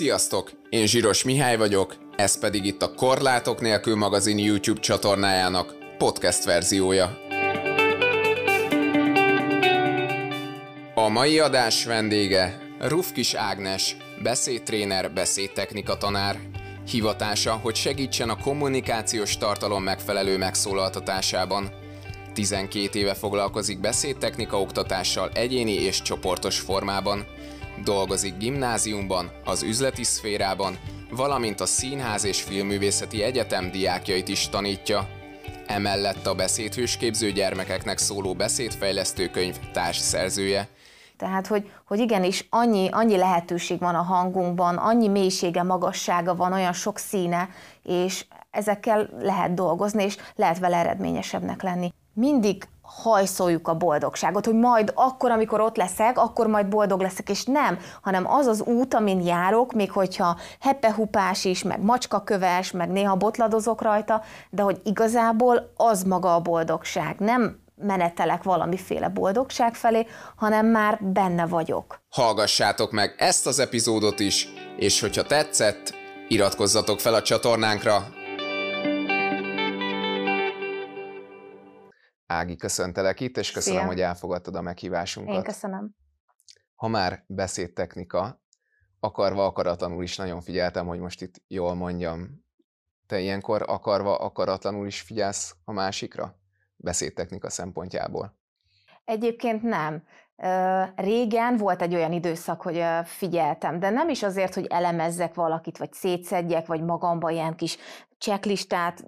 Sziasztok! Én Zsiros Mihály vagyok, ez pedig itt a Korlátok nélkül magazin YouTube csatornájának podcast verziója. A mai adás vendége Rufkis Ágnes, beszédtréner, beszédtechnika tanár. Hivatása, hogy segítsen a kommunikációs tartalom megfelelő megszólaltatásában. 12 éve foglalkozik beszédtechnika oktatással egyéni és csoportos formában – Dolgozik gimnáziumban, az üzleti szférában, valamint a Színház és Filmművészeti Egyetem diákjait is tanítja. Emellett a beszédhős képző gyermekeknek szóló beszédfejlesztő könyv társszerzője. Tehát, hogy, hogy igenis annyi, annyi lehetőség van a hangunkban, annyi mélysége, magassága van, olyan sok színe, és ezekkel lehet dolgozni, és lehet vele eredményesebbnek lenni. Mindig hajszoljuk a boldogságot, hogy majd akkor, amikor ott leszek, akkor majd boldog leszek, és nem, hanem az az út, amin járok, még hogyha heppehupás is, meg macskaköves, meg néha botladozok rajta, de hogy igazából az maga a boldogság, nem menetelek valamiféle boldogság felé, hanem már benne vagyok. Hallgassátok meg ezt az epizódot is, és hogyha tetszett, iratkozzatok fel a csatornánkra, Ági, köszöntelek itt, és köszönöm, Szia. hogy elfogadtad a meghívásunkat. Én köszönöm. Ha már beszédtechnika, akarva, akaratlanul is nagyon figyeltem, hogy most itt jól mondjam. Te ilyenkor akarva, akaratlanul is figyelsz a másikra? Beszédtechnika szempontjából. Egyébként nem. Régen volt egy olyan időszak, hogy figyeltem, de nem is azért, hogy elemezzek valakit, vagy szétszedjek, vagy magamba ilyen kis checklistát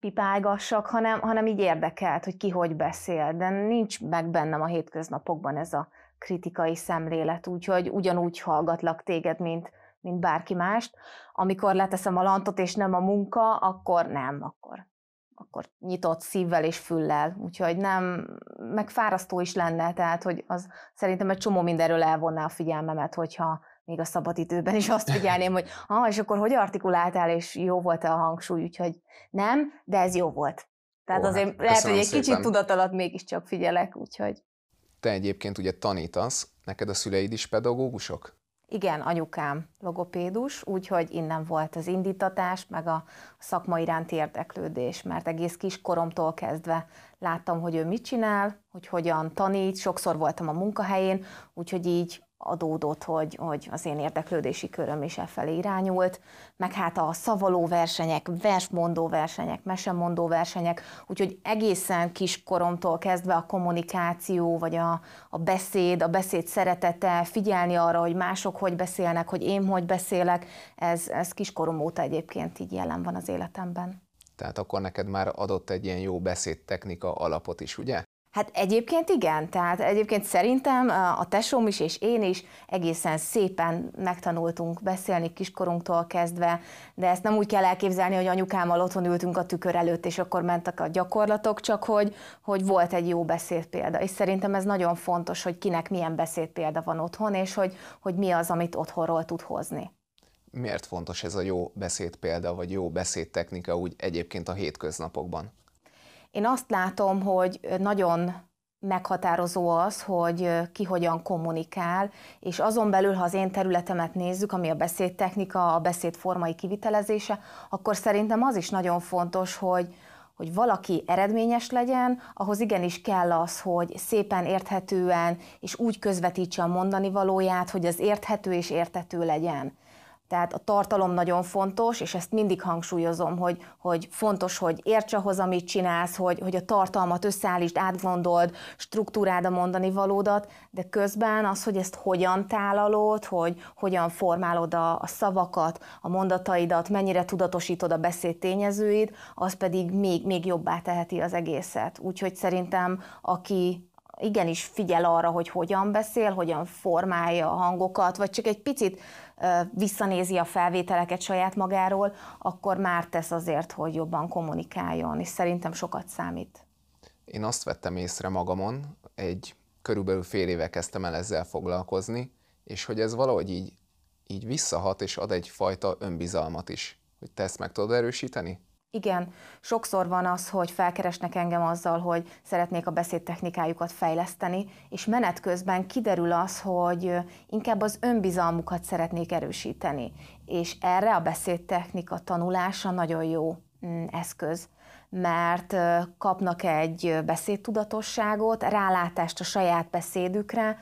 pipálgassak, hanem, hanem így érdekelt, hogy ki hogy beszél, de nincs meg bennem a hétköznapokban ez a kritikai szemlélet, úgyhogy ugyanúgy hallgatlak téged, mint, mint bárki mást. Amikor leteszem a lantot, és nem a munka, akkor nem, akkor, akkor nyitott szívvel és füllel, úgyhogy nem, meg fárasztó is lenne, tehát hogy az szerintem egy csomó mindenről elvonná a figyelmemet, hogyha még a szabadidőben is azt figyelném, hogy ah, és akkor hogy artikuláltál, és jó volt a hangsúly, úgyhogy nem, de ez jó volt. Tehát Ó, azért hát, lehet, hogy egy szépen. kicsit tudat alatt mégiscsak figyelek, úgyhogy. Te egyébként ugye tanítasz, neked a szüleid is pedagógusok? Igen, anyukám logopédus, úgyhogy innen volt az indítatás, meg a szakma iránti érdeklődés, mert egész kiskoromtól kezdve láttam, hogy ő mit csinál, hogy hogyan tanít, sokszor voltam a munkahelyén, úgyhogy így adódott, hogy, hogy az én érdeklődési köröm is e felé irányult, meg hát a szavaló versenyek, versmondó versenyek, mesemondó versenyek, úgyhogy egészen kiskoromtól kezdve a kommunikáció, vagy a, a beszéd, a beszéd szeretete, figyelni arra, hogy mások hogy beszélnek, hogy én hogy beszélek, ez, ez kiskorom óta egyébként így jelen van az életemben. Tehát akkor neked már adott egy ilyen jó beszédtechnika alapot is, ugye? Hát egyébként igen, tehát egyébként szerintem a tesóm is és én is egészen szépen megtanultunk beszélni kiskorunktól kezdve, de ezt nem úgy kell elképzelni, hogy anyukámmal otthon ültünk a tükör előtt, és akkor mentek a gyakorlatok, csak hogy, hogy volt egy jó beszédpélda. És szerintem ez nagyon fontos, hogy kinek milyen beszédpélda van otthon, és hogy, hogy mi az, amit otthonról tud hozni. Miért fontos ez a jó beszédpélda, vagy jó beszédtechnika úgy egyébként a hétköznapokban? Én azt látom, hogy nagyon meghatározó az, hogy ki hogyan kommunikál, és azon belül, ha az én területemet nézzük, ami a beszédtechnika, a beszéd formai kivitelezése, akkor szerintem az is nagyon fontos, hogy, hogy valaki eredményes legyen, ahhoz igenis kell az, hogy szépen érthetően és úgy közvetítse a mondani valóját, hogy az érthető és értető legyen. Tehát a tartalom nagyon fontos, és ezt mindig hangsúlyozom, hogy, hogy fontos, hogy érts ahhoz, amit csinálsz, hogy, hogy a tartalmat összeállítsd, átgondold, struktúrád a mondani valódat, de közben az, hogy ezt hogyan tálalod, hogy hogyan formálod a, a szavakat, a mondataidat, mennyire tudatosítod a beszéd tényezőid, az pedig még, még jobbá teheti az egészet. Úgyhogy szerintem, aki igenis figyel arra, hogy hogyan beszél, hogyan formálja a hangokat, vagy csak egy picit visszanézi a felvételeket saját magáról, akkor már tesz azért, hogy jobban kommunikáljon, és szerintem sokat számít. Én azt vettem észre magamon, egy körülbelül fél éve kezdtem el ezzel foglalkozni, és hogy ez valahogy így, így visszahat, és ad egyfajta önbizalmat is. Hogy te ezt meg tudod erősíteni? Igen, sokszor van az, hogy felkeresnek engem azzal, hogy szeretnék a beszédtechnikájukat fejleszteni, és menet közben kiderül az, hogy inkább az önbizalmukat szeretnék erősíteni. És erre a beszédtechnika tanulása nagyon jó mm, eszköz mert kapnak egy beszédtudatosságot, rálátást a saját beszédükre,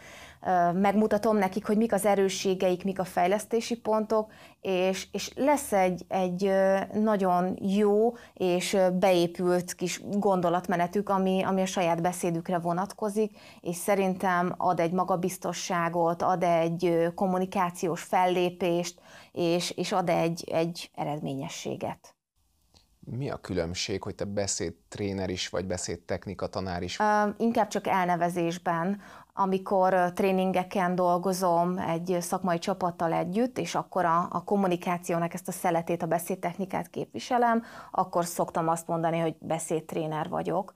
megmutatom nekik, hogy mik az erősségeik, mik a fejlesztési pontok, és, és lesz egy, egy nagyon jó és beépült kis gondolatmenetük, ami, ami a saját beszédükre vonatkozik, és szerintem ad egy magabiztosságot, ad egy kommunikációs fellépést, és, és ad egy, egy eredményességet. Mi a különbség, hogy te beszédtréner is, vagy beszédtechnika tanár is? Uh, inkább csak elnevezésben amikor tréningeken dolgozom egy szakmai csapattal együtt, és akkor a, a kommunikációnak ezt a szeletét, a beszédtechnikát képviselem, akkor szoktam azt mondani, hogy beszédtréner vagyok.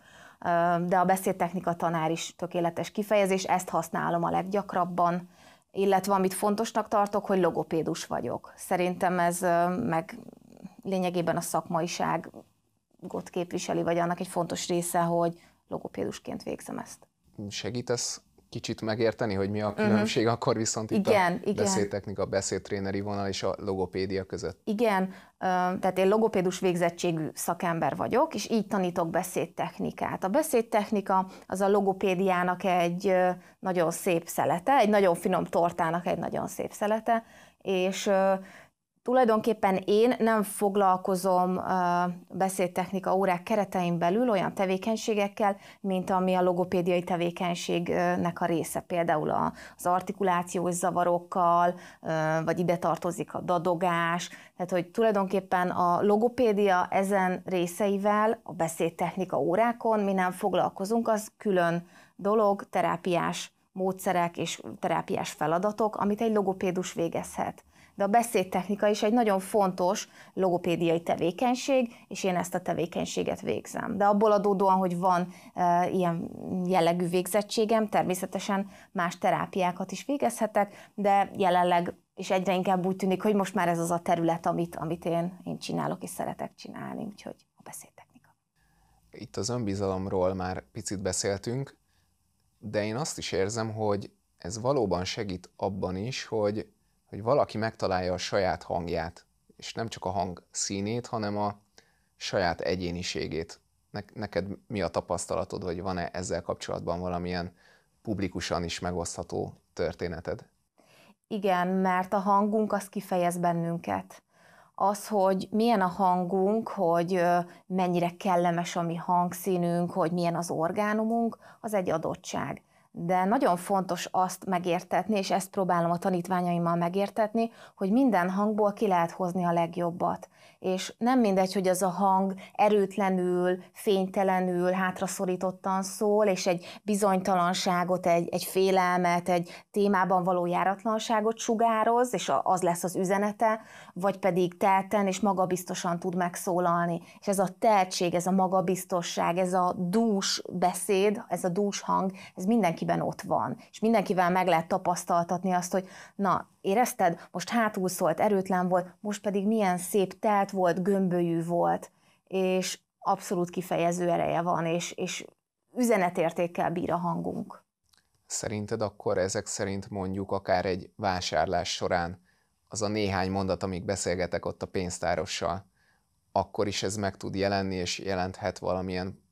De a beszédtechnika tanár is tökéletes kifejezés, ezt használom a leggyakrabban, illetve amit fontosnak tartok, hogy logopédus vagyok. Szerintem ez meg lényegében a szakmaiságot képviseli, vagy annak egy fontos része, hogy logopédusként végzem ezt. Segítesz kicsit megérteni, hogy mi a mhm. különbség, uh-huh. akkor viszont itt igen, a igen. beszédtechnika, beszédtréneri vonal és a logopédia között. Igen, tehát én logopédus végzettségű szakember vagyok, és így tanítok beszédtechnikát. A beszédtechnika az a logopédiának egy nagyon szép szelete, egy nagyon finom tortának egy nagyon szép szelete, és Tulajdonképpen én nem foglalkozom beszédtechnika órák keretein belül olyan tevékenységekkel, mint ami a logopédiai tevékenységnek a része, például az artikulációs zavarokkal, vagy ide tartozik a dadogás, tehát hogy tulajdonképpen a logopédia ezen részeivel a beszédtechnika órákon mi nem foglalkozunk, az külön dolog, terápiás módszerek és terápiás feladatok, amit egy logopédus végezhet de a beszédtechnika is egy nagyon fontos logopédiai tevékenység, és én ezt a tevékenységet végzem. De abból adódóan, hogy van e, ilyen jellegű végzettségem, természetesen más terápiákat is végezhetek, de jelenleg és egyre inkább úgy tűnik, hogy most már ez az a terület, amit, amit én, én csinálok és szeretek csinálni, úgyhogy a beszédtechnika. Itt az önbizalomról már picit beszéltünk, de én azt is érzem, hogy ez valóban segít abban is, hogy hogy valaki megtalálja a saját hangját, és nem csak a hang színét, hanem a saját egyéniségét. Neked mi a tapasztalatod, hogy van-e ezzel kapcsolatban valamilyen publikusan is megosztható történeted? Igen, mert a hangunk az kifejez bennünket. Az, hogy milyen a hangunk, hogy mennyire kellemes a mi hangszínünk, hogy milyen az orgánumunk, az egy adottság de nagyon fontos azt megértetni, és ezt próbálom a tanítványaimmal megértetni, hogy minden hangból ki lehet hozni a legjobbat. És nem mindegy, hogy az a hang erőtlenül, fénytelenül, hátraszorítottan szól, és egy bizonytalanságot, egy, egy félelmet, egy témában való járatlanságot sugároz, és az lesz az üzenete, vagy pedig telten és magabiztosan tud megszólalni. És ez a tehetség, ez a magabiztosság, ez a dús beszéd, ez a dús hang, ez mindenkiben ott van. És mindenkivel meg lehet tapasztaltatni azt, hogy na, érezted? Most hátul szólt, erőtlen volt, most pedig milyen szép telt volt, gömbölyű volt, és abszolút kifejező ereje van, és, és üzenetértékkel bír a hangunk. Szerinted akkor ezek szerint mondjuk akár egy vásárlás során az a néhány mondat, amíg beszélgetek ott a pénztárossal, akkor is ez meg tud jelenni, és jelenthet valamilyen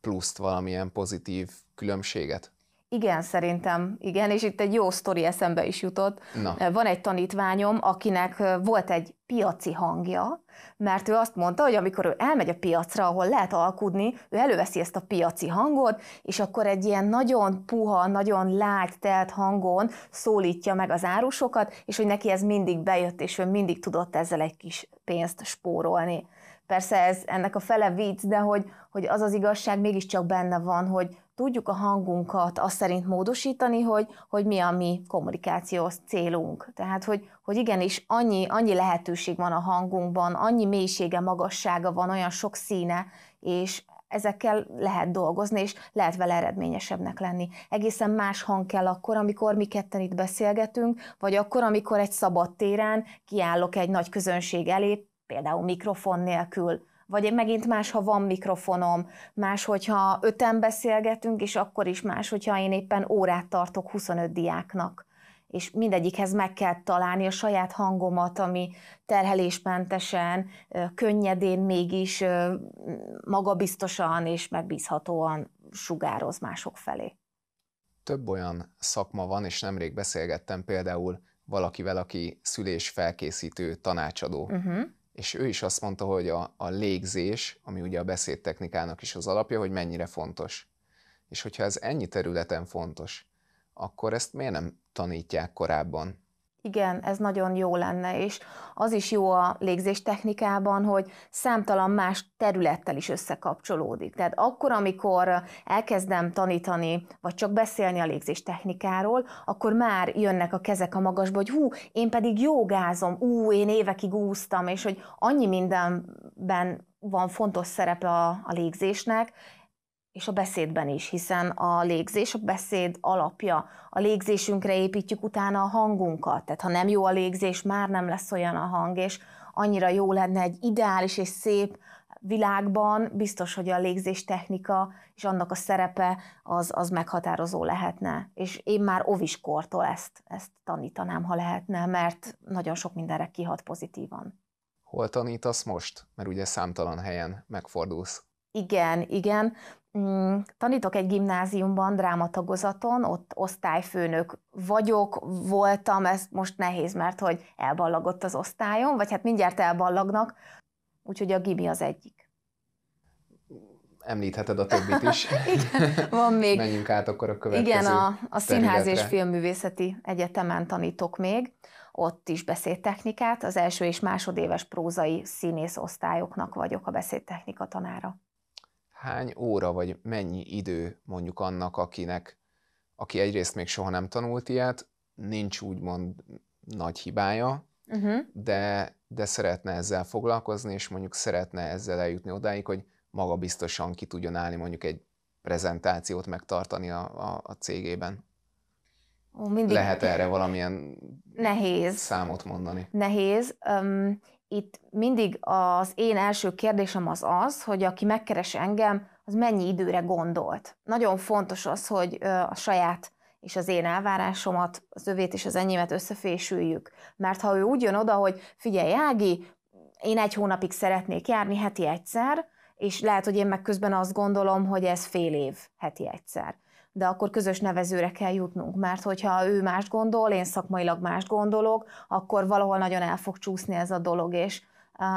pluszt, valamilyen pozitív különbséget? Igen, szerintem, igen, és itt egy jó sztori eszembe is jutott. Na. Van egy tanítványom, akinek volt egy piaci hangja, mert ő azt mondta, hogy amikor ő elmegy a piacra, ahol lehet alkudni, ő előveszi ezt a piaci hangot, és akkor egy ilyen nagyon puha, nagyon lágy, telt hangon szólítja meg az árusokat, és hogy neki ez mindig bejött, és ő mindig tudott ezzel egy kis pénzt spórolni. Persze ez ennek a fele vicc, de hogy, hogy az az igazság mégiscsak benne van, hogy tudjuk a hangunkat azt szerint módosítani, hogy, hogy mi a mi kommunikációs célunk. Tehát, hogy, hogy igenis annyi, annyi lehetőség van a hangunkban, annyi mélysége, magassága van, olyan sok színe, és ezekkel lehet dolgozni, és lehet vele eredményesebbnek lenni. Egészen más hang kell akkor, amikor mi ketten itt beszélgetünk, vagy akkor, amikor egy szabad téren kiállok egy nagy közönség elé, például mikrofon nélkül, Vagy megint más, ha van mikrofonom, más, hogyha öten beszélgetünk, és akkor is más, hogyha én éppen órát tartok 25 diáknak és mindegyikhez meg kell találni a saját hangomat, ami terhelésmentesen, könnyedén mégis magabiztosan és megbízhatóan sugároz mások felé. Több olyan szakma van, és nemrég beszélgettem például valakivel, aki szülés felkészítő tanácsadó. Uh-huh. És ő is azt mondta, hogy a, a légzés, ami ugye a beszédtechnikának is az alapja, hogy mennyire fontos. És hogyha ez ennyi területen fontos, akkor ezt miért nem tanítják korábban? Igen, ez nagyon jó lenne, és az is jó a légzés technikában, hogy számtalan más területtel is összekapcsolódik. Tehát akkor, amikor elkezdem tanítani, vagy csak beszélni a légzés technikáról, akkor már jönnek a kezek a magasba, hogy hú, én pedig jogázom, ú, én évekig úsztam, és hogy annyi mindenben van fontos szerepe a, a légzésnek, és a beszédben is, hiszen a légzés a beszéd alapja. A légzésünkre építjük utána a hangunkat, tehát ha nem jó a légzés, már nem lesz olyan a hang, és annyira jó lenne egy ideális és szép világban, biztos, hogy a légzés technika és annak a szerepe az, az meghatározó lehetne. És én már oviskortól ezt, ezt tanítanám, ha lehetne, mert nagyon sok mindenre kihat pozitívan. Hol tanítasz most? Mert ugye számtalan helyen megfordulsz. Igen, igen. Mm, tanítok egy gimnáziumban, drámatagozaton, ott osztályfőnök vagyok, voltam, ez most nehéz, mert hogy elballagott az osztályon, vagy hát mindjárt elballagnak, úgyhogy a gimi az egyik. Említheted a többit is. Igen, van még. Menjünk át akkor a következő Igen, a, a Színház és Filmművészeti Egyetemen tanítok még, ott is beszédtechnikát, az első és másodéves prózai színész osztályoknak vagyok a beszédtechnika tanára hány óra vagy mennyi idő mondjuk annak, akinek, aki egyrészt még soha nem tanult ilyet, nincs úgymond nagy hibája, uh-huh. de, de szeretne ezzel foglalkozni, és mondjuk szeretne ezzel eljutni odáig, hogy maga biztosan ki tudjon állni mondjuk egy prezentációt megtartani a, a, a cégében. Ó, mindig... Lehet erre valamilyen Nehéz. számot mondani? Nehéz. Um, itt mindig az én első kérdésem az az, hogy aki megkeres engem, az mennyi időre gondolt. Nagyon fontos az, hogy a saját és az én elvárásomat, az övét és az enyémet összefésüljük. Mert ha ő úgy jön oda, hogy figyelj, Ági, én egy hónapig szeretnék járni heti egyszer, és lehet, hogy én meg közben azt gondolom, hogy ez fél év heti egyszer de akkor közös nevezőre kell jutnunk, mert hogyha ő más gondol, én szakmailag más gondolok, akkor valahol nagyon el fog csúszni ez a dolog, és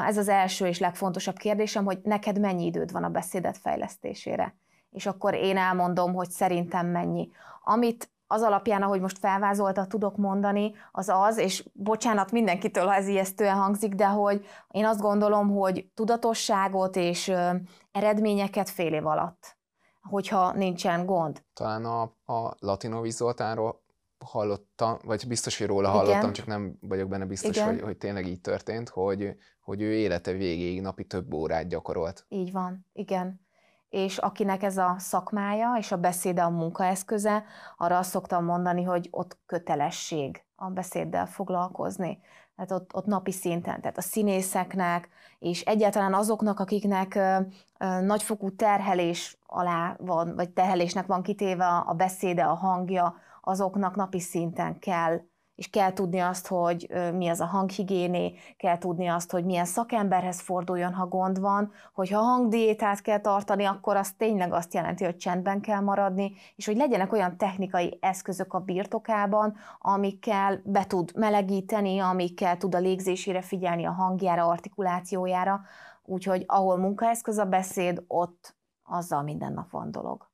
ez az első és legfontosabb kérdésem, hogy neked mennyi időd van a beszédet fejlesztésére. És akkor én elmondom, hogy szerintem mennyi. Amit az alapján, ahogy most felvázolta, tudok mondani, az az, és bocsánat mindenkitől, ha ez ijesztően hangzik, de hogy én azt gondolom, hogy tudatosságot és eredményeket fél év alatt hogyha nincsen gond. Talán a, a Latinovic Zoltánról hallottam, vagy biztos, hogy róla hallottam, Igen. csak nem vagyok benne biztos, hogy, hogy tényleg így történt, hogy, hogy ő élete végéig napi több órát gyakorolt. Így van, igen. És akinek ez a szakmája és a beszéde a munkaeszköze, arra azt szoktam mondani, hogy ott kötelesség a beszéddel foglalkozni. Tehát ott, ott napi szinten, tehát a színészeknek, és egyáltalán azoknak, akiknek ö, ö, nagyfokú terhelés alá van, vagy terhelésnek van kitéve a beszéde, a hangja, azoknak napi szinten kell. És kell tudni azt, hogy mi az a hanghigiéné, kell tudni azt, hogy milyen szakemberhez forduljon, ha gond van, hogyha hangdiétát kell tartani, akkor az tényleg azt jelenti, hogy csendben kell maradni, és hogy legyenek olyan technikai eszközök a birtokában, amikkel be tud melegíteni, amikkel tud a légzésére figyelni, a hangjára, artikulációjára, úgyhogy ahol munkaeszköz a beszéd, ott azzal minden nap van dolog.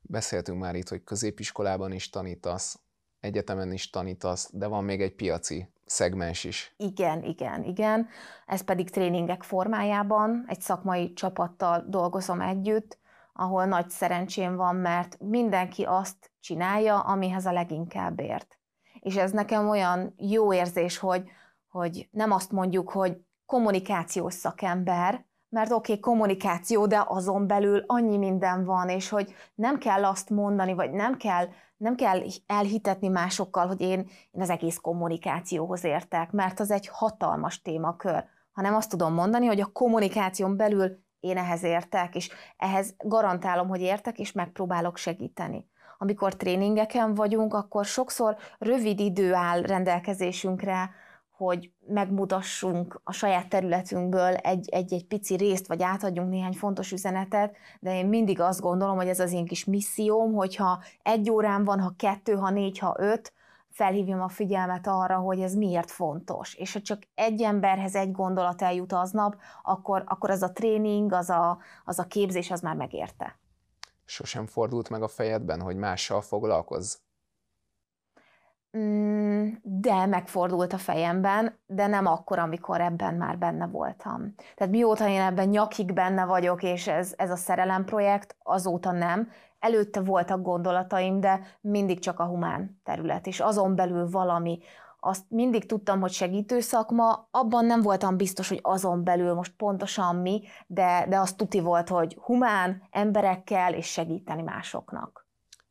Beszéltünk már itt, hogy középiskolában is tanítasz, egyetemen is tanítasz, de van még egy piaci szegmens is. Igen, igen, igen. Ez pedig tréningek formájában, egy szakmai csapattal dolgozom együtt, ahol nagy szerencsém van, mert mindenki azt csinálja, amihez a leginkább ért. És ez nekem olyan jó érzés, hogy, hogy nem azt mondjuk, hogy kommunikációs szakember, mert oké, okay, kommunikáció, de azon belül annyi minden van, és hogy nem kell azt mondani, vagy nem kell nem kell elhitetni másokkal, hogy én, én az egész kommunikációhoz értek, mert az egy hatalmas témakör. hanem azt tudom mondani, hogy a kommunikáción belül én ehhez értek, és ehhez garantálom, hogy értek, és megpróbálok segíteni. Amikor tréningeken vagyunk, akkor sokszor rövid idő áll rendelkezésünkre, hogy megmutassunk a saját területünkből egy-egy pici részt, vagy átadjunk néhány fontos üzenetet, de én mindig azt gondolom, hogy ez az én kis misszióm, hogyha egy órán van, ha kettő, ha négy, ha öt, felhívjam a figyelmet arra, hogy ez miért fontos. És ha csak egy emberhez egy gondolat eljut aznap, akkor, akkor az a tréning, az a, az a képzés, az már megérte. Sosem fordult meg a fejedben, hogy mással foglalkozz? Mm, de megfordult a fejemben, de nem akkor, amikor ebben már benne voltam. Tehát mióta én ebben nyakig benne vagyok, és ez, ez a szerelem projekt, azóta nem. Előtte voltak gondolataim, de mindig csak a humán terület, és azon belül valami. Azt mindig tudtam, hogy segítő szakma, abban nem voltam biztos, hogy azon belül most pontosan mi, de, de azt tuti volt, hogy humán, emberekkel és segíteni másoknak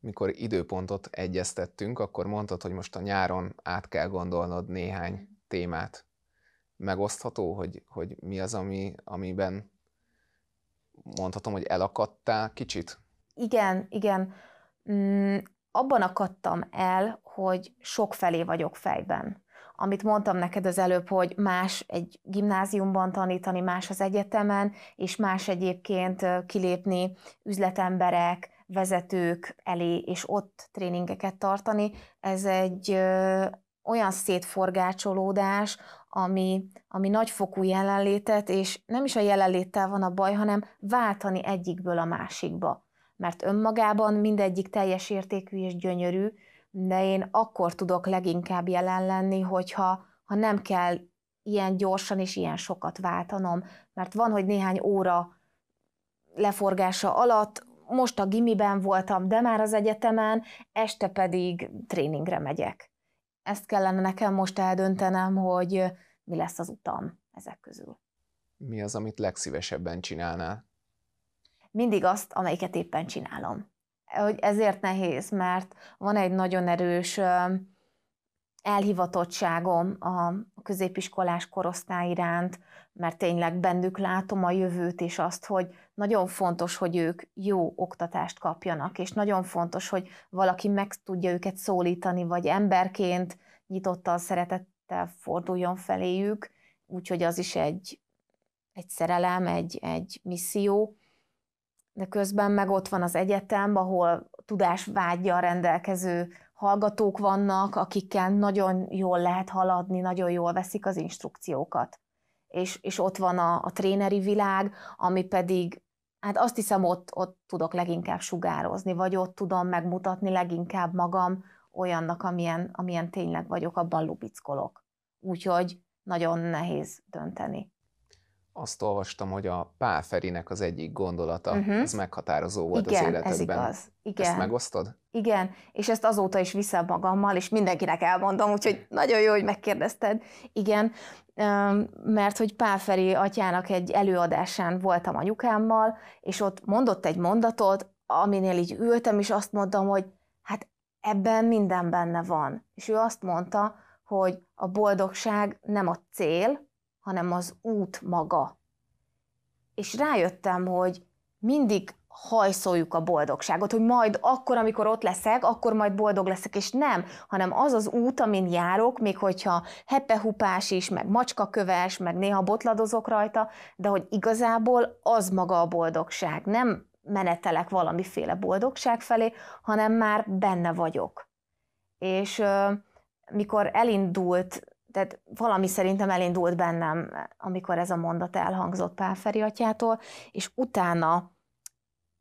mikor időpontot egyeztettünk, akkor mondtad, hogy most a nyáron át kell gondolnod néhány témát. Megosztható, hogy, hogy mi az, ami, amiben mondhatom, hogy elakadtál kicsit? Igen, igen. Mm, abban akadtam el, hogy sok felé vagyok fejben. Amit mondtam neked az előbb, hogy más egy gimnáziumban tanítani, más az egyetemen, és más egyébként kilépni üzletemberek, vezetők elé, és ott tréningeket tartani, ez egy ö, olyan szétforgácsolódás, ami, ami nagyfokú jelenlétet, és nem is a jelenléttel van a baj, hanem váltani egyikből a másikba. Mert önmagában mindegyik teljes értékű és gyönyörű, de én akkor tudok leginkább jelen lenni, hogyha ha nem kell ilyen gyorsan és ilyen sokat váltanom, mert van, hogy néhány óra leforgása alatt most a gimiben voltam, de már az egyetemen, este pedig tréningre megyek. Ezt kellene nekem most eldöntenem, hogy mi lesz az utam ezek közül. Mi az, amit legszívesebben csinálnál? Mindig azt, amelyiket éppen csinálom. Hogy ezért nehéz, mert van egy nagyon erős elhivatottságom a középiskolás korosztály iránt, mert tényleg bennük látom a jövőt, és azt, hogy nagyon fontos, hogy ők jó oktatást kapjanak, és nagyon fontos, hogy valaki meg tudja őket szólítani, vagy emberként nyitottal, szeretettel forduljon feléjük, úgyhogy az is egy, egy szerelem, egy, egy misszió, de közben meg ott van az egyetem, ahol tudásvágyjal rendelkező hallgatók vannak, akikkel nagyon jól lehet haladni, nagyon jól veszik az instrukciókat. És, és ott van a, a tréneri világ, ami pedig, hát azt hiszem, ott, ott tudok leginkább sugározni, vagy ott tudom megmutatni leginkább magam olyannak, amilyen, amilyen tényleg vagyok, abban lubickolok. Úgyhogy nagyon nehéz dönteni azt olvastam, hogy a Pál Ferinek az egyik gondolata, uh-huh. az meghatározó volt Igen, az életedben. ez igaz. Igen. Ezt megosztod? Igen, és ezt azóta is viszem magammal, és mindenkinek elmondom, úgyhogy nagyon jó, hogy megkérdezted. Igen, mert hogy Pál Feri atyának egy előadásán voltam anyukámmal, és ott mondott egy mondatot, aminél így ültem, és azt mondtam, hogy hát ebben minden benne van. És ő azt mondta, hogy a boldogság nem a cél, hanem az út maga. És rájöttem, hogy mindig hajszoljuk a boldogságot, hogy majd akkor, amikor ott leszek, akkor majd boldog leszek, és nem, hanem az az út, amin járok, még hogyha hepehupás is, meg macskaköves, meg néha botladozok rajta, de hogy igazából az maga a boldogság. Nem menetelek valamiféle boldogság felé, hanem már benne vagyok. És mikor elindult tehát valami szerintem elindult bennem, amikor ez a mondat elhangzott Pál Feri atyától, és utána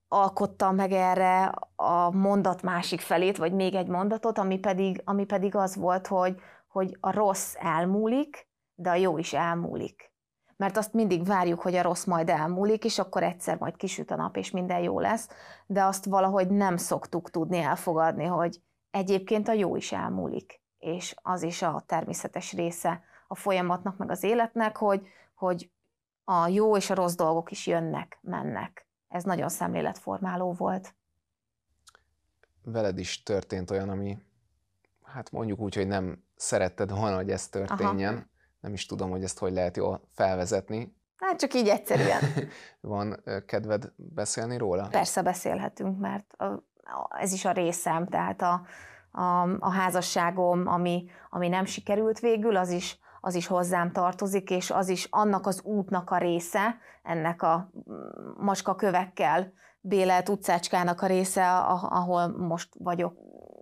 alkottam meg erre a mondat másik felét, vagy még egy mondatot, ami pedig, ami pedig az volt, hogy, hogy a rossz elmúlik, de a jó is elmúlik. Mert azt mindig várjuk, hogy a rossz majd elmúlik, és akkor egyszer majd kisüt a nap, és minden jó lesz, de azt valahogy nem szoktuk tudni elfogadni, hogy egyébként a jó is elmúlik és az is a természetes része a folyamatnak, meg az életnek, hogy, hogy a jó és a rossz dolgok is jönnek, mennek. Ez nagyon szemléletformáló volt. Veled is történt olyan, ami, hát mondjuk úgy, hogy nem szeretted volna, hogy ez történjen, Aha. Nem is tudom, hogy ezt hogy lehet jól felvezetni. Hát csak így egyszerűen. Van kedved beszélni róla? Persze beszélhetünk, mert ez is a részem, tehát a, a, a házasságom, ami, ami nem sikerült végül, az is, az is hozzám tartozik, és az is annak az útnak a része, ennek a macska kövekkel bélelt utcácskának a része, ahol most vagyok.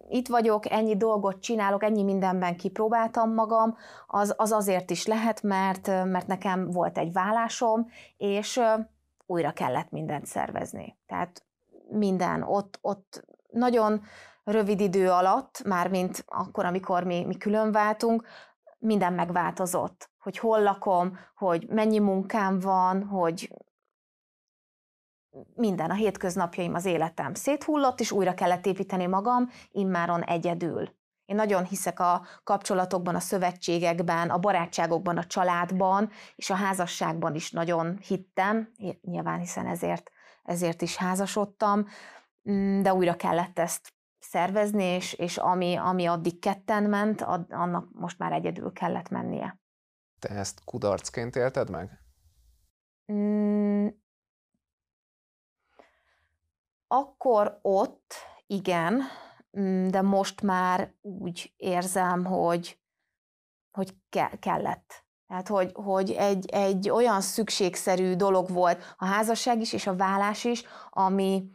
Itt vagyok, ennyi dolgot csinálok, ennyi mindenben kipróbáltam magam, az, az azért is lehet, mert, mert nekem volt egy vállásom, és újra kellett mindent szervezni. Tehát minden ott, ott nagyon rövid idő alatt, mármint akkor, amikor mi, mi külön váltunk, minden megváltozott. Hogy hol lakom, hogy mennyi munkám van, hogy minden, a hétköznapjaim, az életem széthullott, és újra kellett építeni magam, immáron egyedül. Én nagyon hiszek a kapcsolatokban, a szövetségekben, a barátságokban, a családban, és a házasságban is nagyon hittem, nyilván hiszen ezért, ezért is házasodtam, mm, de újra kellett ezt szervezni, és, és ami, ami addig ketten ment, annak most már egyedül kellett mennie. Te ezt kudarcként élted meg? Mm, akkor ott igen, mm, de most már úgy érzem, hogy, hogy ke- kellett. Tehát, hogy, hogy egy, egy olyan szükségszerű dolog volt a házasság is, és a vállás is, ami,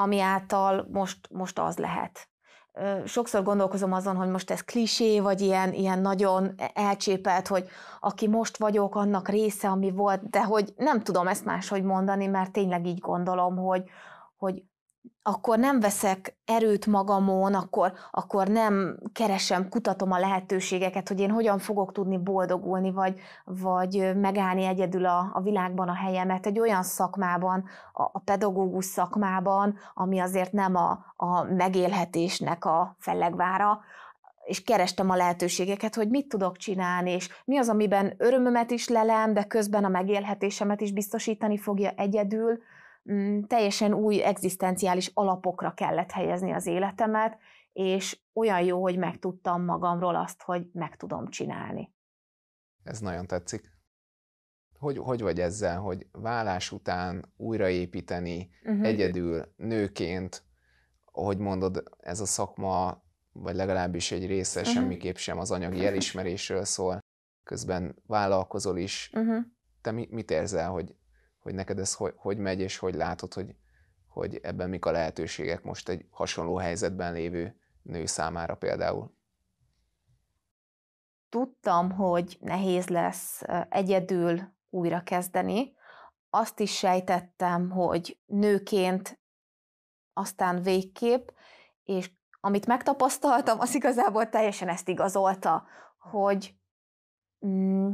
ami által most, most az lehet. Sokszor gondolkozom azon, hogy most ez klisé, vagy ilyen, ilyen nagyon elcsépelt, hogy aki most vagyok, annak része, ami volt, de hogy nem tudom ezt máshogy mondani, mert tényleg így gondolom, hogy, hogy akkor nem veszek erőt magamon, akkor, akkor nem keresem, kutatom a lehetőségeket, hogy én hogyan fogok tudni boldogulni, vagy, vagy megállni egyedül a, a világban a helyemet egy olyan szakmában, a, a pedagógus szakmában, ami azért nem a, a megélhetésnek a fellegvára, és kerestem a lehetőségeket, hogy mit tudok csinálni, és mi az, amiben örömömet is lelem, de közben a megélhetésemet is biztosítani fogja egyedül, teljesen új egzisztenciális alapokra kellett helyezni az életemet, és olyan jó, hogy megtudtam magamról azt, hogy meg tudom csinálni. Ez nagyon tetszik. Hogy, hogy vagy ezzel, hogy vállás után újraépíteni uh-huh. egyedül, nőként, ahogy mondod, ez a szakma, vagy legalábbis egy része uh-huh. semmiképp sem az anyagi elismerésről szól, közben vállalkozol is. Uh-huh. Te mi, mit érzel, hogy hogy neked ez hogy, hogy megy, és hogy látod, hogy, hogy ebben mik a lehetőségek most egy hasonló helyzetben lévő nő számára például? Tudtam, hogy nehéz lesz egyedül újra kezdeni. Azt is sejtettem, hogy nőként aztán végképp, és amit megtapasztaltam, az igazából teljesen ezt igazolta, hogy mm,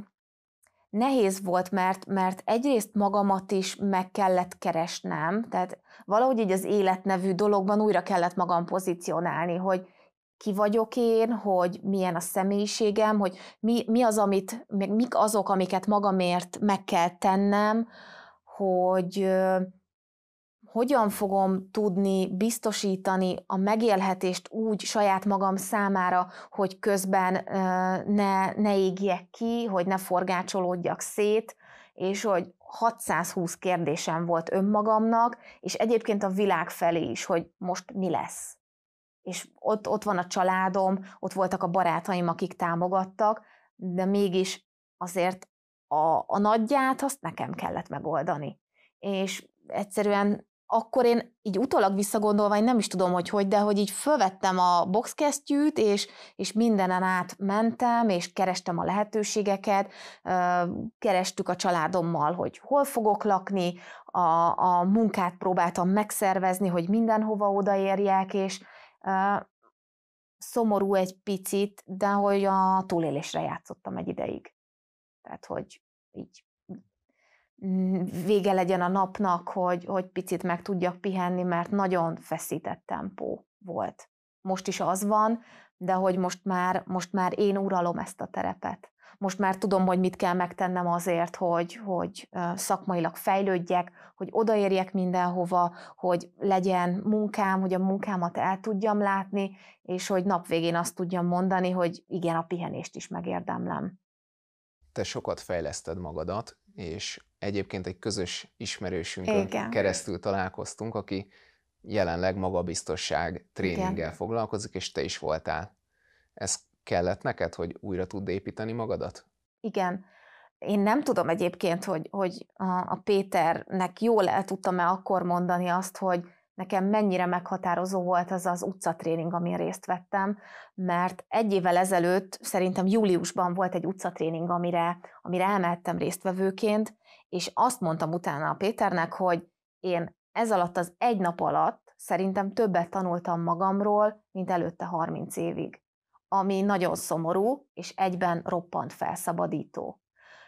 nehéz volt, mert, mert egyrészt magamat is meg kellett keresnem, tehát valahogy így az életnevű dologban újra kellett magam pozícionálni, hogy ki vagyok én, hogy milyen a személyiségem, hogy mi, mi az, amit, mik azok, amiket magamért meg kell tennem, hogy hogyan fogom tudni biztosítani a megélhetést úgy saját magam számára, hogy közben ne, ne égjek ki, hogy ne forgácsolódjak szét, és hogy 620 kérdésem volt önmagamnak, és egyébként a világ felé is, hogy most mi lesz. És ott, ott van a családom, ott voltak a barátaim, akik támogattak, de mégis azért a, a nagyját azt nekem kellett megoldani. És egyszerűen akkor én így utólag visszagondolva, én nem is tudom, hogy hogy, de hogy így fölvettem a boxkesztyűt, és, és mindenen át mentem, és kerestem a lehetőségeket, kerestük a családommal, hogy hol fogok lakni, a, a munkát próbáltam megszervezni, hogy mindenhova odaérjek, és szomorú egy picit, de hogy a túlélésre játszottam egy ideig. Tehát, hogy így vége legyen a napnak, hogy, hogy picit meg tudjak pihenni, mert nagyon feszített tempó volt. Most is az van, de hogy most már, most már én uralom ezt a terepet. Most már tudom, hogy mit kell megtennem azért, hogy, hogy szakmailag fejlődjek, hogy odaérjek mindenhova, hogy legyen munkám, hogy a munkámat el tudjam látni, és hogy nap végén azt tudjam mondani, hogy igen, a pihenést is megérdemlem. te sokat fejleszted magadat, és egyébként egy közös ismerősünkön Igen. keresztül találkoztunk, aki jelenleg magabiztosság tréninggel Igen. foglalkozik, és te is voltál. Ez kellett neked, hogy újra tud építeni magadat? Igen. Én nem tudom egyébként, hogy, hogy a, a Péternek jól el tudtam-e akkor mondani azt, hogy nekem mennyire meghatározó volt az az utcatréning, amin részt vettem, mert egy évvel ezelőtt, szerintem júliusban volt egy utcatréning, amire, amire elmehettem résztvevőként, és azt mondtam utána a Péternek, hogy én ez alatt az egy nap alatt szerintem többet tanultam magamról, mint előtte 30 évig. Ami nagyon szomorú, és egyben roppant felszabadító.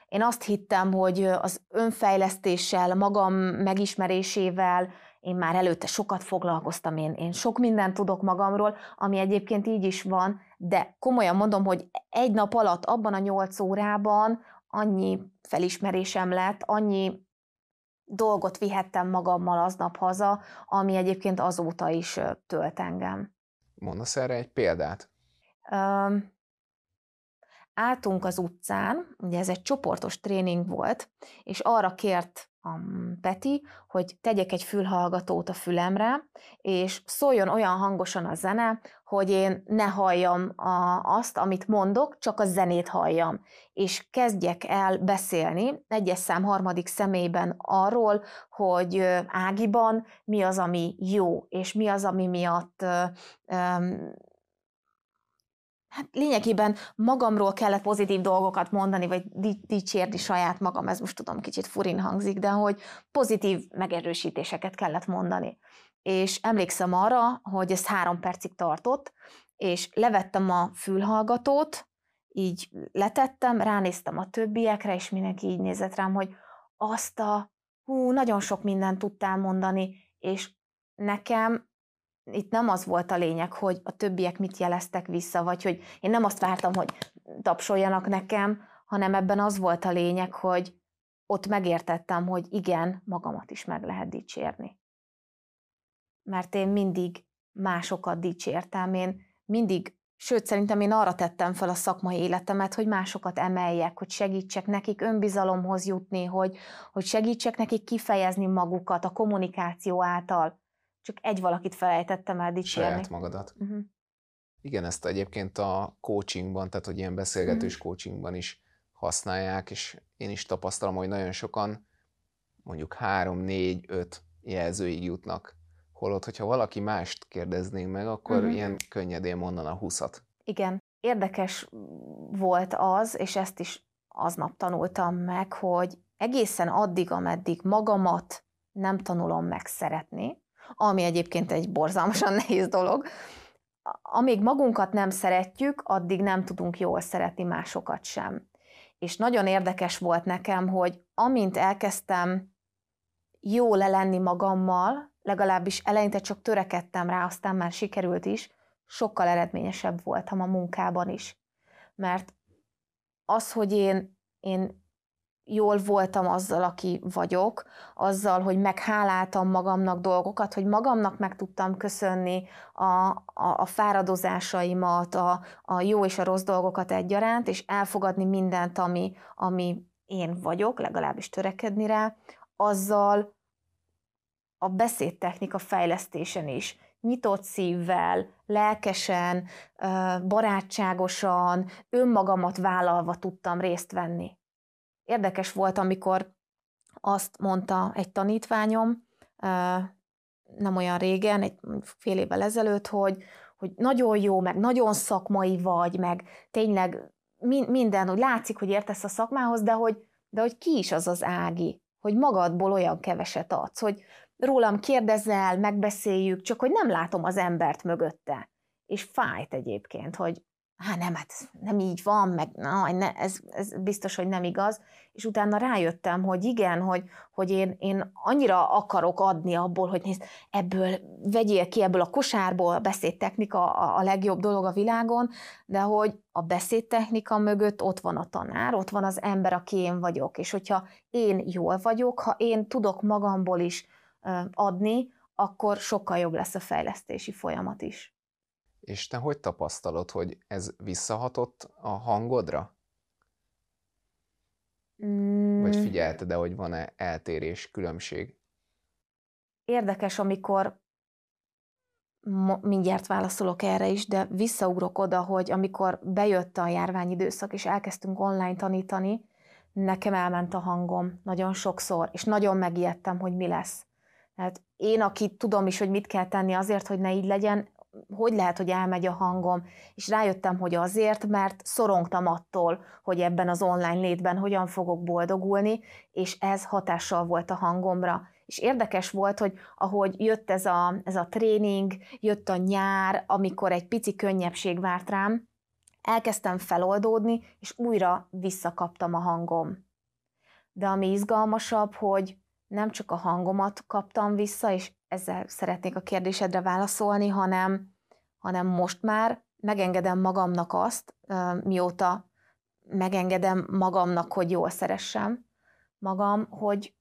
Én azt hittem, hogy az önfejlesztéssel, magam megismerésével, én már előtte sokat foglalkoztam, én, én sok mindent tudok magamról, ami egyébként így is van, de komolyan mondom, hogy egy nap alatt, abban a nyolc órában annyi felismerésem lett, annyi dolgot vihettem magammal aznap haza, ami egyébként azóta is tölt engem. Mondasz erre egy példát? Um, álltunk az utcán, ugye ez egy csoportos tréning volt, és arra kért a Peti, hogy tegyek egy fülhallgatót a fülemre, és szóljon olyan hangosan a zene, hogy én ne halljam a, azt, amit mondok, csak a zenét halljam. És kezdjek el beszélni egyes szám harmadik személyben arról, hogy Ágiban mi az, ami jó, és mi az, ami miatt um, hát lényegében magamról kellett pozitív dolgokat mondani, vagy dicsérni saját magam, ez most tudom, kicsit furin hangzik, de hogy pozitív megerősítéseket kellett mondani. És emlékszem arra, hogy ez három percig tartott, és levettem a fülhallgatót, így letettem, ránéztem a többiekre, és mindenki így nézett rám, hogy azt a, hú, nagyon sok mindent tudtál mondani, és nekem itt nem az volt a lényeg, hogy a többiek mit jeleztek vissza, vagy hogy én nem azt vártam, hogy tapsoljanak nekem, hanem ebben az volt a lényeg, hogy ott megértettem, hogy igen, magamat is meg lehet dicsérni. Mert én mindig másokat dicsértem, én mindig, sőt, szerintem én arra tettem fel a szakmai életemet, hogy másokat emeljek, hogy segítsek nekik önbizalomhoz jutni, hogy, hogy segítsek nekik kifejezni magukat a kommunikáció által csak egy valakit felejtettem el dicsérni. Saját magadat. Uh-huh. Igen, ezt egyébként a coachingban, tehát hogy ilyen beszélgetős uh-huh. coachingban is használják, és én is tapasztalom, hogy nagyon sokan mondjuk három, négy, öt jelzőig jutnak. Holott, hogyha valaki mást kérdeznénk meg, akkor uh-huh. ilyen könnyedén mondana húszat. Igen. Érdekes volt az, és ezt is aznap tanultam meg, hogy egészen addig, ameddig magamat nem tanulom meg szeretni, ami egyébként egy borzalmasan nehéz dolog. Amíg magunkat nem szeretjük, addig nem tudunk jól szeretni másokat sem. És nagyon érdekes volt nekem, hogy amint elkezdtem jó lenni magammal, legalábbis eleinte csak törekedtem rá, aztán már sikerült is, sokkal eredményesebb voltam a munkában is. Mert az, hogy én, én jól voltam azzal, aki vagyok, azzal, hogy megháláltam magamnak dolgokat, hogy magamnak meg tudtam köszönni a, a, a fáradozásaimat, a, a jó és a rossz dolgokat egyaránt, és elfogadni mindent, ami, ami én vagyok, legalábbis törekedni rá, azzal a beszédtechnika fejlesztésen is nyitott szívvel, lelkesen, barátságosan, önmagamat vállalva tudtam részt venni. Érdekes volt, amikor azt mondta egy tanítványom, nem olyan régen, egy fél évvel ezelőtt, hogy, hogy nagyon jó, meg nagyon szakmai vagy, meg tényleg minden, hogy látszik, hogy értesz a szakmához, de hogy, de hogy ki is az az Ági, hogy magadból olyan keveset adsz, hogy rólam kérdezel, megbeszéljük, csak hogy nem látom az embert mögötte. És fájt egyébként, hogy hát nem, hát nem így van, meg na, ne, ez, ez biztos, hogy nem igaz, és utána rájöttem, hogy igen, hogy, hogy én, én annyira akarok adni abból, hogy nézd, ebből vegyél ki ebből a kosárból, a beszédtechnika a, a legjobb dolog a világon, de hogy a beszédtechnika mögött ott van a tanár, ott van az ember, aki én vagyok, és hogyha én jól vagyok, ha én tudok magamból is adni, akkor sokkal jobb lesz a fejlesztési folyamat is. És te hogy tapasztalod, hogy ez visszahatott a hangodra? Mm. Vagy figyelted de hogy van-e eltérés, különbség? Érdekes, amikor mindjárt válaszolok erre is, de visszaugrok oda, hogy amikor bejött a járványidőszak, és elkezdtünk online tanítani, nekem elment a hangom nagyon sokszor, és nagyon megijedtem, hogy mi lesz. Hát én, aki tudom is, hogy mit kell tenni azért, hogy ne így legyen, hogy lehet, hogy elmegy a hangom, és rájöttem, hogy azért, mert szorongtam attól, hogy ebben az online létben hogyan fogok boldogulni, és ez hatással volt a hangomra. És érdekes volt, hogy ahogy jött ez a, ez a tréning, jött a nyár, amikor egy pici könnyebbség várt rám, elkezdtem feloldódni, és újra visszakaptam a hangom. De ami izgalmasabb, hogy nem csak a hangomat kaptam vissza, és ezzel szeretnék a kérdésedre válaszolni, hanem, hanem most már megengedem magamnak azt, mióta megengedem magamnak, hogy jól szeressem magam, hogy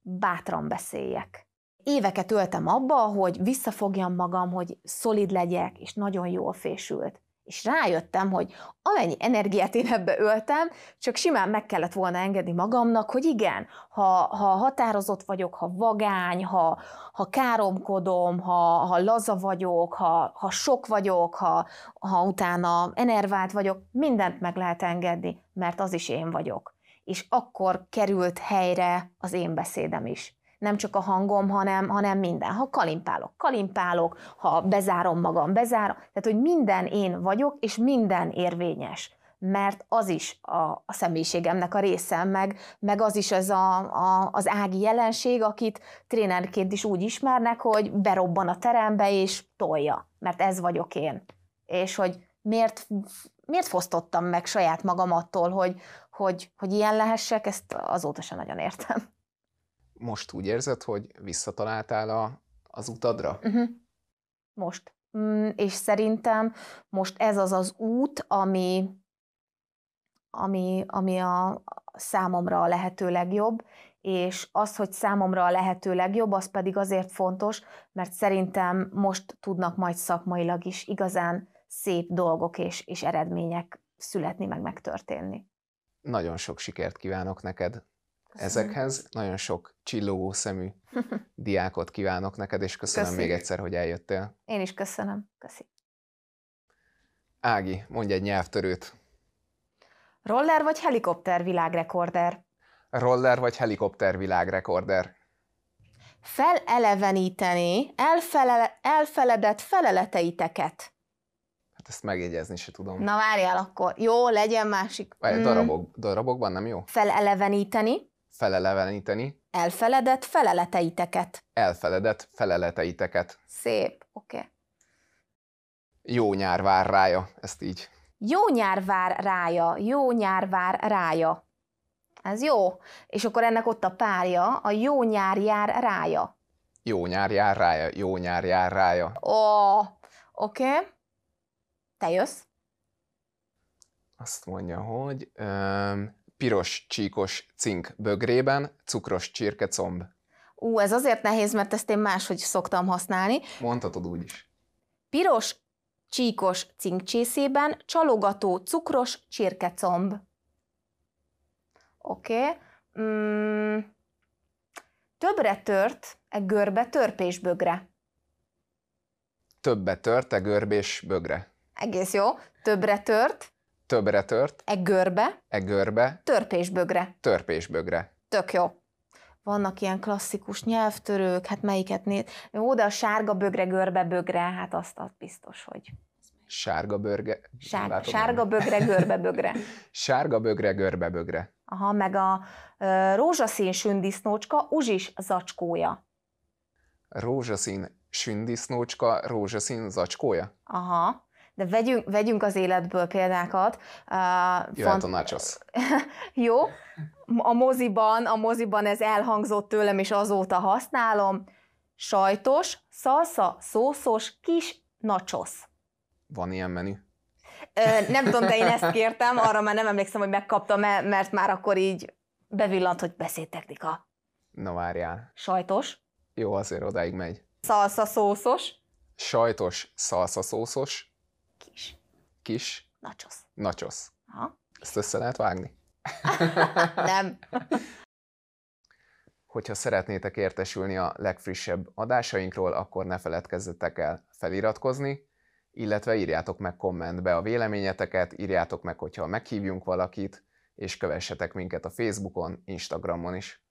bátran beszéljek. Éveket öltem abba, hogy visszafogjam magam, hogy szolid legyek, és nagyon jól fésült. És rájöttem, hogy amennyi energiát én ebbe öltem, csak simán meg kellett volna engedni magamnak, hogy igen, ha, ha határozott vagyok, ha vagány, ha, ha káromkodom, ha, ha laza vagyok, ha, ha sok vagyok, ha, ha utána enervált vagyok, mindent meg lehet engedni, mert az is én vagyok. És akkor került helyre az én beszédem is nem csak a hangom, hanem, hanem minden. Ha kalimpálok, kalimpálok, ha bezárom magam, bezárom. Tehát, hogy minden én vagyok, és minden érvényes mert az is a, a személyiségemnek a része, meg, meg az is az a, a, az ági jelenség, akit trénerként is úgy ismernek, hogy berobban a terembe és tolja, mert ez vagyok én. És hogy miért, miért fosztottam meg saját magam attól, hogy, hogy, hogy ilyen lehessek, ezt azóta sem nagyon értem most úgy érzed, hogy visszataláltál a, az utadra? Uh-huh. Most. Mm, és szerintem most ez az az út, ami, ami, ami a számomra a lehető legjobb, és az, hogy számomra a lehető legjobb, az pedig azért fontos, mert szerintem most tudnak majd szakmailag is igazán szép dolgok és, és eredmények születni, meg megtörténni. Nagyon sok sikert kívánok neked ezekhez. Nagyon sok csillogó szemű diákot kívánok neked, és köszönöm Köszi. még egyszer, hogy eljöttél. Én is köszönöm. Köszi. Ági, mondj egy nyelvtörőt. Roller vagy helikopter világrekorder? Roller vagy helikopter világrekorder? Feleleveníteni elfele, elfeledett feleleteiteket. Hát ezt megjegyezni se tudom. Na várjál akkor. Jó, legyen másik. Várj, mm. darabok, darabokban nem jó? Feleleveníteni feleleveníteni. Elfeledett feleleteiteket. Elfeledett feleleteiteket. Szép, oké. Okay. Jó nyár vár rája, ezt így. Jó nyár vár rája, jó nyár vár rája. Ez jó. És akkor ennek ott a párja, a jó nyár jár rája. Jó nyár jár rája, jó nyár jár rája. Ó, oké. Okay. Te jössz? Azt mondja, hogy um, piros csíkos cink bögrében, cukros csirkecomb. Ú, ez azért nehéz, mert ezt én máshogy szoktam használni. Mondhatod úgy is. Piros csíkos cinkcsészében csalogató cukros csirkecomb. Oké. Okay. Mm. Többre tört e görbe törpésbögre. Többe tört e görbés bögre. Egész jó. Többre tört Többre tört. E görbe. E görbe. Törpésbögre. Törpésbögre. Tök jó. Vannak ilyen klasszikus nyelvtörők, hát melyiket néz. Jó, de a sárga bögre, görbe bögre, hát azt, azt biztos, hogy... Sárga bőrge... Sár, sárga bögre, görbe bögre. sárga bögre, görbe bögre. Aha, meg a ö, rózsaszín sündisznócska, uzsis zacskója. Rózsaszín sündisznócska, rózsaszín zacskója? Aha de vegyünk, vegyünk az életből példákat. Uh, Jöhet font... a nachos. Jó, a moziban, a moziban ez elhangzott tőlem, és azóta használom. Sajtos, szalsza, szószos, kis nachos. Van ilyen menü? Ö, nem tudom, de én ezt kértem, arra már nem emlékszem, hogy megkaptam, mert már akkor így bevillant, hogy beszédtechnika. Na várjál. Sajtos. Jó, azért odáig megy. Szalsza szószos. Sajtos, szalsza szószos. Kis. Kis. Nachos. Nachos. Aha. Ezt össze lehet vágni? Nem. Hogyha szeretnétek értesülni a legfrissebb adásainkról, akkor ne feledkezzetek el feliratkozni, illetve írjátok meg kommentbe a véleményeteket, írjátok meg, hogyha meghívjunk valakit, és kövessetek minket a Facebookon, Instagramon is.